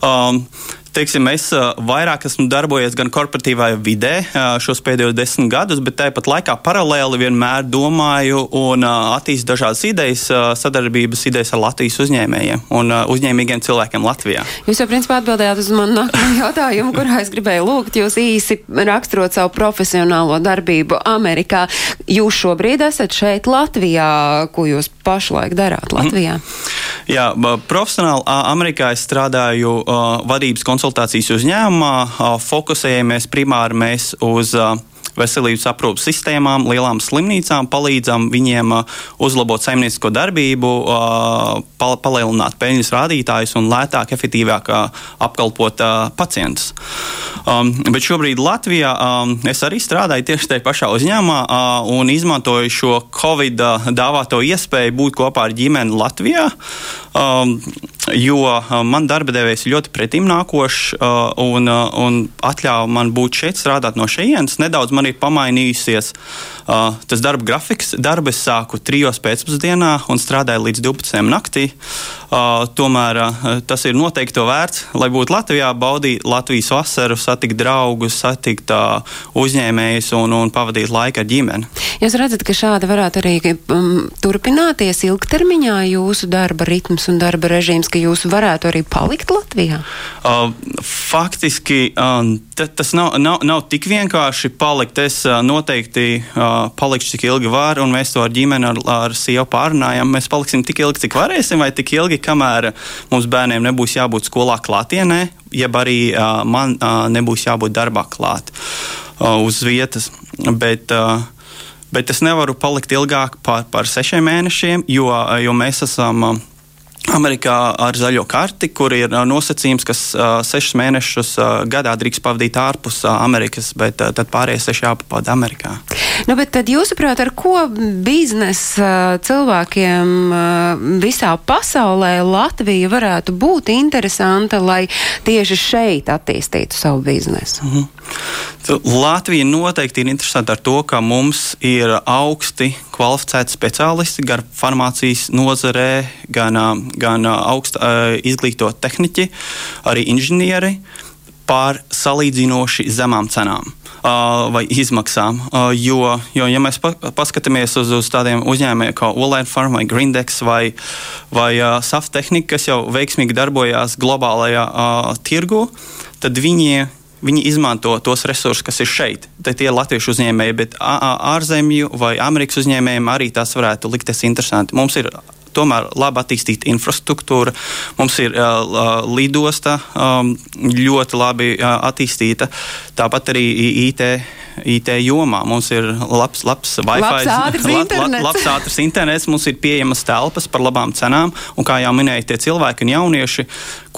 Um, teiksim, es vairāk esmu darbojies gan korporatīvā vidē šos pēdējos desmit gadus, bet tāpat laikā paralēli vienmēr domāju un attīstu dažādas idejas, sadarbības idejas ar Latvijas uzņēmējiem un uzņēmīgiem cilvēkiem Latvijā. Jūs jau principā atbildējāt uz manu nākamo jautājumu, kurā es gribēju lūgt jūs īsi raksturot savu profesionālo darbību Amerikā. Jūs šobrīd esat šeit Latvijā, ko jūs pašlaik darāt Latvijā? Mm. Jā, profesionāli Amerikā es strādāju vadības konsultācijas uzņēmumā. Fokusējamies primāri mēs uz veselības aprūpas sistēmām, lielām slimnīcām, palīdzam viņiem uh, uzlabot saimniecisko darbību, uh, palielināt peļņas rādītājus un lētāk, efektīvāk uh, apkalpot pacientus. Um, bet šobrīd Latvijā um, es arī strādāju tieši tajā pašā uzņēmumā un izmantoju šo Covid dāvāto iespēju būt kopā ar ģimeni Latvijā. Um, jo man darba devējs ir ļoti pretimnākošs un, un ļāva man būt šeit, strādāt no šejienes. Nedaudz man ir pamainījusies uh, tas darba grafiks. Darbu es sāku trijos pēcpusdienā un strādāju līdz 12. naktī. Uh, tomēr uh, tas ir noteikti to vērts, lai būtu Latvijā, baudīt Latvijas vasaru, satikt draugus, satikt uh, uzņēmējus un, un pavadīt laiku ar ģimeni. Jūs redzat, ka šādi varētu arī um, turpināties ilgtermiņā jūsu darba ritms un darba režīms, ka jūs varētu arī palikt Latvijā? Uh, faktiski um, tas nav, nav, nav tik vienkārši palikt es noteikti palikšu cik ilgi var, un mēs to ar ģimeni, ar, ar sievu pārunājam. Mēs paliksim tik ilgi, cik varēsim, vai tik ilgi, kamēr mums bērniem nebūs jābūt skolā klātienē, jeb arī man nebūs jābūt darbā klāt uz vietas. Bet, bet es nevaru palikt ilgāk par, par sešiem mēnešiem, jo, jo mēs esam Amerikā ar zaļo karti, kur ir nosacījums, ka uh, sešus mēnešus uh, gadā drīkst pavadīt ārpus uh, Amerikas, bet uh, tad pārējie seši jāpavada Amerikā. Nu, bet tad jūsuprāt, ar ko biznesa cilvēkiem visā pasaulē Latvija varētu būt interesanta, lai tieši šeit attīstītu savu biznesu? -hmm. Latvija noteikti ir interesanta ar to, ka mums ir augsti kvalificēti speciālisti gan farmācijas nozarē, gan, gan augsta izglītoti tehniķi, arī inženieri par salīdzinoši zemām cenām. Vai izmaksām. Jo, jo, ja mēs pa, paskatāmies uz, uz tādiem uzņēmējiem kā Olaina Farm vai Grindex vai, vai uh, Saftehnika, kas jau veiksmīgi darbojās globālajā tirgu, tad viņi viņi izmanto tos resursus, kas ir šeit. Tad tie ir latviešu uzņēmēji, bet ārzemju vai Amerikas uzņēmējiem arī tas varētu likties interesanti. Mums ir tomēr labi attīstīta infrastruktūra. Mums ir uh, lidosta um, ļoti labi uh, attīstīta. Tāpat arī IT IT jomā. Mums ir labs, labs Wi-Fi, labs ātrs, la. La, labs ātrs internets, mums ir pieejamas telpas par labām cenām, un kā jau minēja tie cilvēki un jaunieši,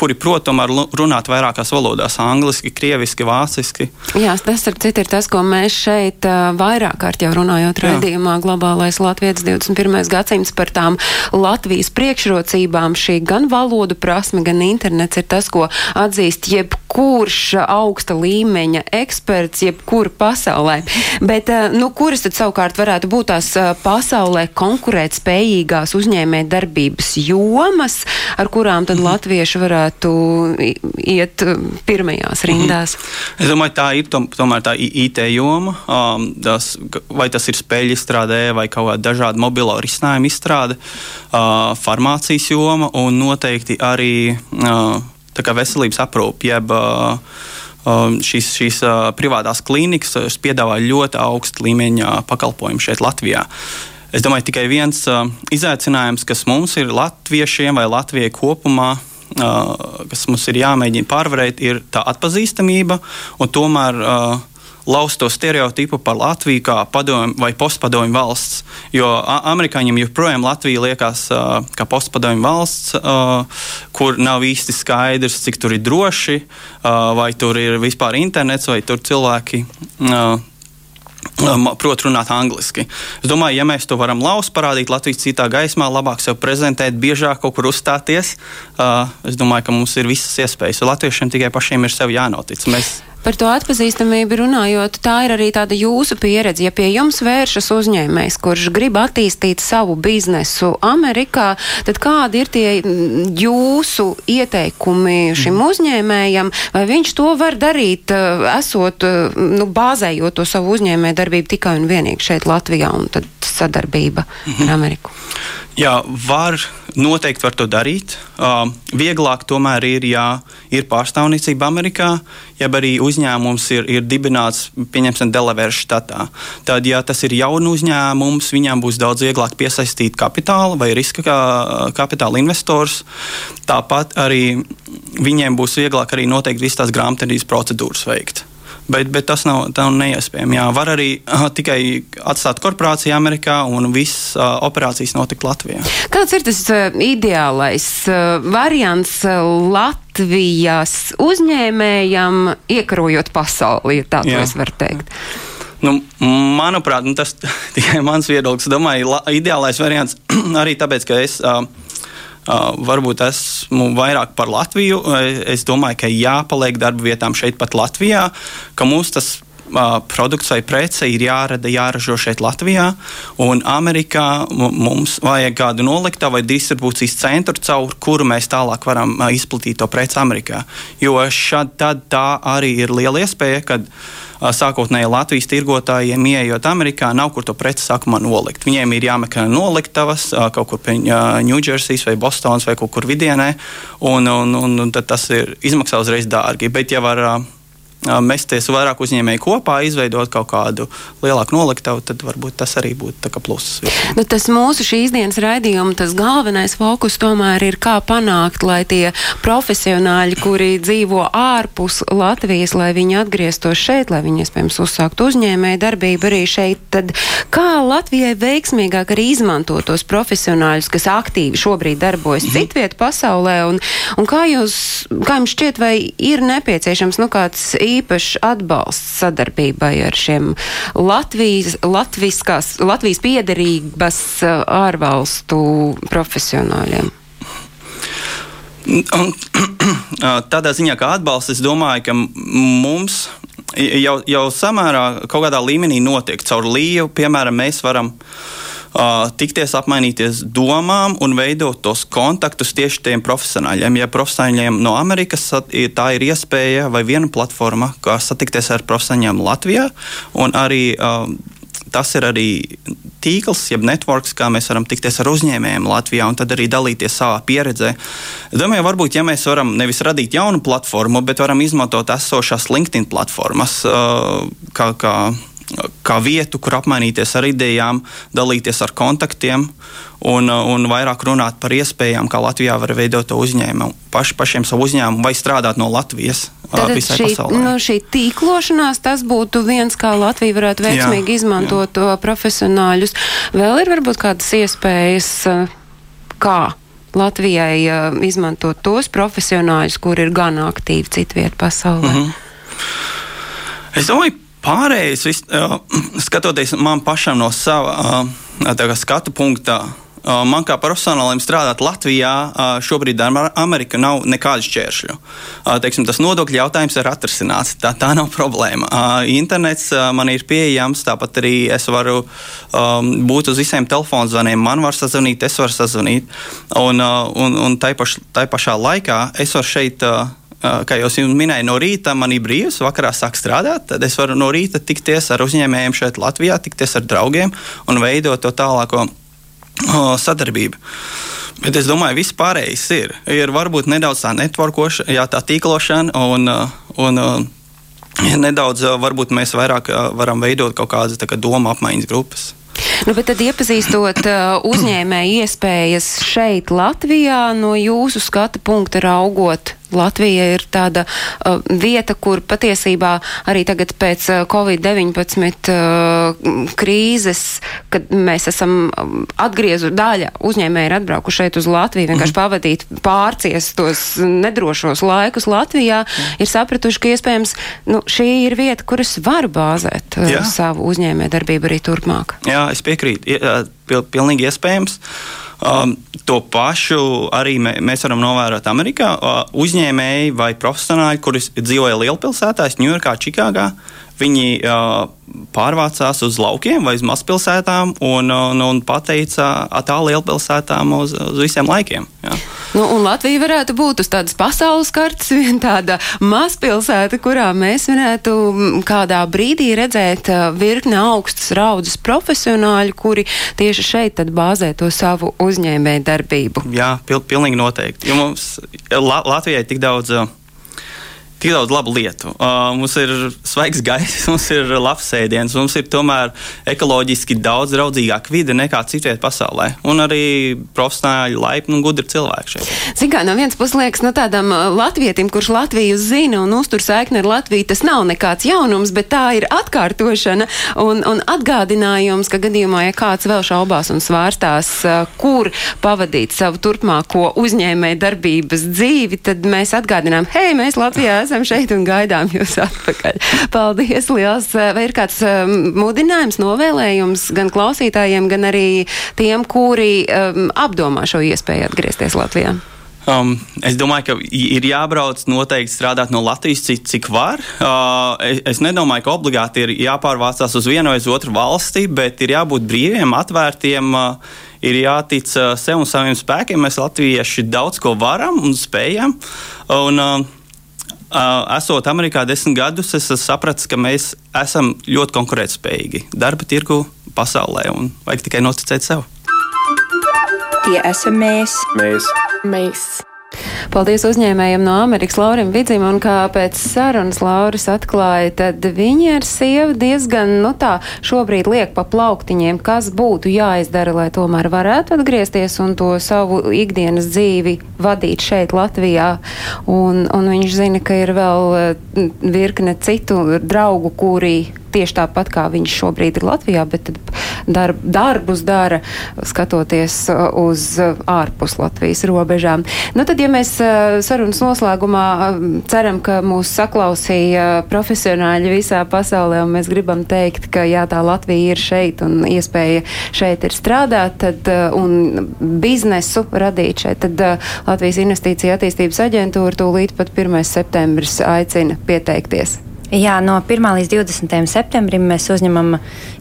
kuri, protams, runāt vairākās valodās - angliski, krieviski, vāciski. Jā, tas ar citu ir tas, ko mēs šeit vairāk kārt jau runājot raidījumā Globālais Latvijas 21. gadsimts par tām Latvijas priekšrocībām. Šī gan valodu prasme, gan internets ir tas, ko atzīst jebkurš augsta līmeņa eksperts, pasaule pasaulē. Bet, eh, nu, kuras tad savukārt varētu būt tās eh, pasaulē konkurēt spējīgās uzņēmē darbības jomas, ar kurām tad mm. latvieši varētu iet eh, pirmajās rindās? Mm. Es domāju, tā ir tom, tomēr tā IT joma, um, tas, vai tas ir spēļu izstrādē vai kaut kāda dažāda mobilo risinājumu izstrāde, uh, farmācijas joma un noteikti arī uh, veselības aprūpe, jeb uh, Um, šīs, šīs uh, privātās klīnikas piedāvā ļoti augstu līmeņa pakalpojumu šeit Latvijā. Es domāju, tikai viens uh, izaicinājums, kas mums ir latviešiem vai Latvijai kopumā, kas mums ir jāmēģina pārvarēt, ir tā atpazīstamība un tomēr uh, laust to stereotipu par Latviju kā padomju vai postpadomju valsts. Jo amerikāņiem joprojām Latvija liekas uh, kā postpadomju valsts, uh, kur nav īsti skaidrs, cik tur ir droši, uh, vai tur ir vispār internets, vai tur cilvēki. Uh, prot runāt angliski. Es domāju, ja mēs to varam laust, parādīt Latvijas citā gaismā, labāk sev prezentēt, biežāk kaut kur uzstāties, uh, es domāju, ka mums ir visas iespējas. Latviešiem tikai pašiem ir sev jānotic. Mēs Par to atpazīstamību runājot, tā ir arī tāda jūsu pieredze. Ja pie jums vēršas uzņēmējs, kurš grib attīstīt savu biznesu Amerikā, tad kādi ir tie jūsu ieteikumi šim mm. uzņēmējam? Vai viņš to var darīt, eh, esot, eh, nu, bāzējot to savu uzņēmēju darbību tikai un vienīgi šeit Latvijā un tad sadarbība ar Ameriku? Jā, var noteikti var to darīt. Uh, vieglāk tomēr ir, ja ir pārstāvniecība Amerikā, jeb arī uzņēmums ir, ir dibināts, pieņemsim, Delavēras štatā. Tad, ja tas ir jauns uzņēmums, viņam būs daudz vieglāk piesaistīt kapitālu vai riska kapitāla investors. Tāpat arī viņiem būs vieglāk arī noteikt visas tās grāmatvedības procedūras veikt bet, bet tas nav, nav neiespējami. Jā, var arī uh, tikai atstāt korporāciju Amerikā un visas uh, operācijas notikt Latvijā. Kāds ir tas uh, ideālais uh, variants uh, Latvijas uzņēmējam, iekarojot pasauli, ja tā to es varu teikt? Nu, manuprāt, nu, tas tikai mans viedoklis. Domāju, la, ideālais variants arī tāpēc, ka es. Uh, Uh, varbūt esmu vairāk par Latviju. Es domāju, ka jāpaliek darba vietām šeit, pat Latvijā, ka mums tas uh, produkts vai prece ir jārada, jāražo šeit Latvijā. Un Amerikā mums vajag kādu noliktavu vai distribūcijas centru, caur kuru mēs tālāk varam uh, izplatīt to preci Amerikā. Jo šad, tā arī ir liela iespēja, kad sākotnēji Latvijas tirgotājiem, ieejot Amerikā, nav kur to preci sākumā nolikt. Viņiem ir jāmeklē noliktavas kaut kur pie Ņūdžersijas vai Bostonas vai kaut kur vidienē, un, un, un, un tas ir izmaksā uzreiz dārgi. Bet, ja var mesties vairāk uzņēmēju kopā, izveidot kaut kādu lielāku noliktavu, tad varbūt tas arī būtu pluss. Nu, tas mūsu šīs dienas raidījuma tas galvenais fokus tomēr ir kā panākt, lai tie profesionāļi, kuri dzīvo ārpus Latvijas, lai viņi atgrieztos šeit, lai viņi iespējams uzsāktu uzņēmēju darbību arī šeit, tad kā Latvijai veiksmīgāk arī izmantot tos profesionāļus, kas aktīvi šobrīd darbojas mhm. citviet pasaulē, un, un kā jūs, kā jums šķiet, vai ir nepieciešams, nu, kāds īpašs atbalsts sadarbībai ar šiem Latvijas, Latvijas piederības uh, ārvalstu profesionāļiem? Tādā ziņā, kā atbalsts, es domāju, ka mums jau, jau samērā kaut kādā līmenī notiek. Caur līju, piemēram, mēs varam uh, uh, tikties, apmainīties domām un veidot tos kontaktus tieši tiem profesionāļiem. Ja profesionāļiem no Amerikas tā ir iespēja vai viena platforma, kā satikties ar profesionāļiem Latvijā, un arī tas ir arī tīkls, jeb networks, kā mēs varam tikties ar uzņēmējiem Latvijā un tad arī dalīties savā pieredzē. Es domāju, varbūt, ja mēs varam nevis radīt jaunu platformu, bet varam izmantot esošās LinkedIn platformas, kā, kā kā vietu, kur apmainīties ar idejām, dalīties ar kontaktiem un, un vairāk runāt par iespējām, kā Latvijā var veidot to uzņēmumu, paši, pašiem savu uzņēmumu vai strādāt no Latvijas. Tad šī, no šī tīklošanās tas būtu viens, kā Latvija varētu veiksmīgi jā, izmantot jā. profesionāļus. Vēl ir varbūt kādas iespējas, kā Latvijai izmantot tos profesionāļus, kur ir gan aktīvi citviet pasaulē. Mm -hmm. Es domāju, Pārējais, vis, skatoties man pašam no sava skatu punkta, man kā profesionālim strādāt Latvijā, šobrīd ar Ameriku nav nekādu šķēršļu. Teiksim, tas nodokļu jautājums ir atrisināts. Tā, tā nav problēma. Internets man ir pieejams, tāpat arī es varu būt uz visiem telefonu zvaniem. Man var sazvanīt, es varu sazvanīt. Un, un, un tai, paš, tai pašā laikā es varu šeit. Uh, kā jau jums minēju, no rīta man ir brīvs, vakarā sāk strādāt. Tad es varu no rīta tikties ar uzņēmējiem šeit Latvijā, tikties ar draugiem un veidot to tālāko sadarbību. Bet es domāju, viss pārējais ir. Ir varbūt nedaudz tā networkošana, jā, tā tīklošana un, un, un nedaudz varbūt mēs vairāk varam veidot kaut kādas kā, doma apmaiņas grupas. Nu, bet tad iepazīstot uzņēmēju iespējas šeit Latvijā no jūsu skata punkta raugot Latvija ir tāda uh, vieta, kur patiesībā arī tagad pēc uh, Covid-19 uh, krīzes, kad mēs esam um, atgriezu daļa uzņēmēji ir atbraukuši šeit uz Latviju, vienkārši mm. pavadīt pārcies tos nedrošos laikus Latvijā, mm. ir sapratuši, ka iespējams nu, šī ir vieta, kur es varu bāzēt uh, savu uzņēmē darbību arī turpmāk. Jā, es piekrītu. Ja, pil, pilnīgi iespējams. Uh, Um, to pašu arī mē, mēs varam novērot Amerikā. Uh, uzņēmēji vai profesionāļi, kuri dzīvoja lielpilsētās, Ņujorkā, Čikāgā, viņi uh, pārvācās uz laukiem vai uz mazpilsētām un, un, un pateica tā lielpilsētām uz, uz visiem laikiem. Jā. Nu, un Latvija varētu būt uz tādas pasaules kartes, viena tāda mazpilsēta, kurā mēs varētu kādā brīdī redzēt virkni augstas raudzes profesionāļu, kuri tieši šeit tad bāzē to savu uzņēmēju darbību. Jā, pil pilnīgi noteikti. Jo mums La Latvijai tik daudz. Uh, tik daudz labu lietu. Uh, mums ir svaigs gaiss, mums ir labs ēdiens, mums ir tomēr ekoloģiski daudz draudzīgāka vide nekā citvietā pasaulē. Un arī profesionāli, laipni un gudri cilvēki šeit. Ziniet, kā no vienas puses liekas, no tādam uh, latvietim, kurš Latviju zina un uztur saikni ar Latviju, tas nav nekāds jaunums, bet tā ir atkārtošana un, un atgādinājums, ka gadījumā, ja kāds vēl šaubās un svārstās, uh, kur pavadīt savu turpmāko uzņēmēju darbības dzīvi, tad mēs atgādinām, hei, mēs Latvijā esam šeit un gaidām jūs atpakaļ. Paldies liels! Vai ir kāds um, mudinājums, novēlējums gan klausītājiem, gan arī tiem, kuri um, apdomā šo iespēju atgriezties Latvijā? Um, es domāju, ka ir jābrauc noteikti strādāt no Latvijas, cik, cik var. Uh, es, es nedomāju, ka obligāti ir jāpārvācās uz vienu vai uz otru valsti, bet ir jābūt brīviem, atvērtiem. Uh, ir jātic uh, sev un saviem spēkiem. Mēs, latvieši, daudz ko varam un spējam. Un, Uh, esot Amerikā desmit gadus, es sapratu, ka mēs esam ļoti konkurētspējīgi darba tirgu pasaulē un vajag tikai noticēt sev. Tie esam mēs. Mēs. mēs. Paldies uzņēmējiem no Amerikas Laurim Vidzim, un kā pēc sarunas Lauris atklāja, tad viņi ar sievu diezgan, nu tā, šobrīd liek pa plauktiņiem, kas būtu jāizdara, lai tomēr varētu atgriezties un to savu ikdienas dzīvi vadīt šeit Latvijā. Un, un viņš zina, ka ir vēl eh, virkne citu draugu, kuri tieši tāpat kā viņš šobrīd ir Latvijā, bet darb, darbus dara skatoties uh, uz uh, ārpus Latvijas robežām. Nu, tad, ja mēs uh, sarunas noslēgumā ceram, ka mūs saklausīja profesionāļi visā pasaulē, un mēs gribam teikt, ka jā, tā Latvija ir šeit un iespēja šeit ir strādāt, tad, un biznesu radīt šeit, tad Latvijas investīcija attīstības aģentūra tūlīt pat 1. septembris aicina pieteikties. Jā, no 1. līdz 20. septembrim mēs uzņemam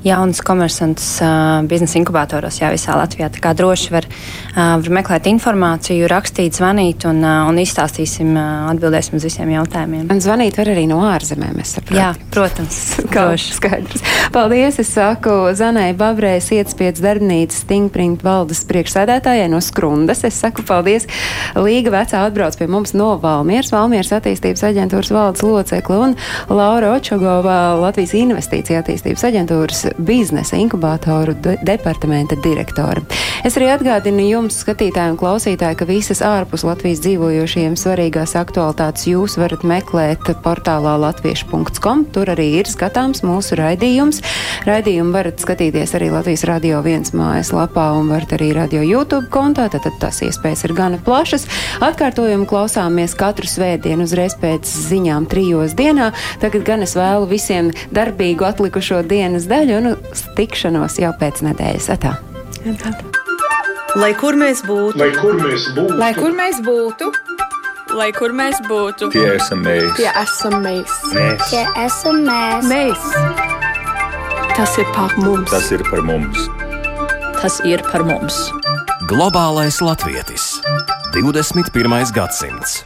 jaunas komersantus uh, biznesa inkubatoros jā, visā Latvijā. Tā kā droši var, uh, var meklēt informāciju, rakstīt, zvanīt un, uh, un izstāstīsim, uh, atbildēsim uz visiem jautājumiem. Un zvanīt var arī no ārzemēm, es saprotu. Jā, protams. Kā skaidrs. Paldies, es saku Zanai Babrē, Sietspiedas darbnīcas Stingprint valdes priekšsēdētājai no Skrundas. Es saku paldies. Līga vecā atbrauc pie mums no Valmieras, Valmieras attīstības aģentūras valdes locekli un Laura Očogova, Latvijas Investīcija attīstības aģentūras biznesa inkubātoru de departamenta direktore. Es arī atgādinu jums, skatītāji un klausītāji, ka visas ārpus Latvijas dzīvojošiem svarīgās aktualitātes jūs varat meklēt portālā latviešu.com. Tur arī ir skatāms mūsu raidījums. Raidījumu varat skatīties arī Latvijas radio viens mājaslapā un varat arī radio YouTube kontā, tad, tad tas iespējas ir gana plašas. Atkārtojumu klausāmies katru svētdienu uzreiz pēc ziņām trijos dienā. Tagad gan es vēlu visiem darbīgu atlikušo dienas daļu un tikšanos jau pēc nedēļas. Atā. Lai kur mēs būtu, lai kur mēs būtu, lai kur mēs būtu, lai kur mēs būtu, tie esam mēs, tie esam mēs, mēs. tie esam mēs. mēs. Tas ir par mums, tas ir par mums. Tas ir par mums. Globālais latvietis 21. gadsimts.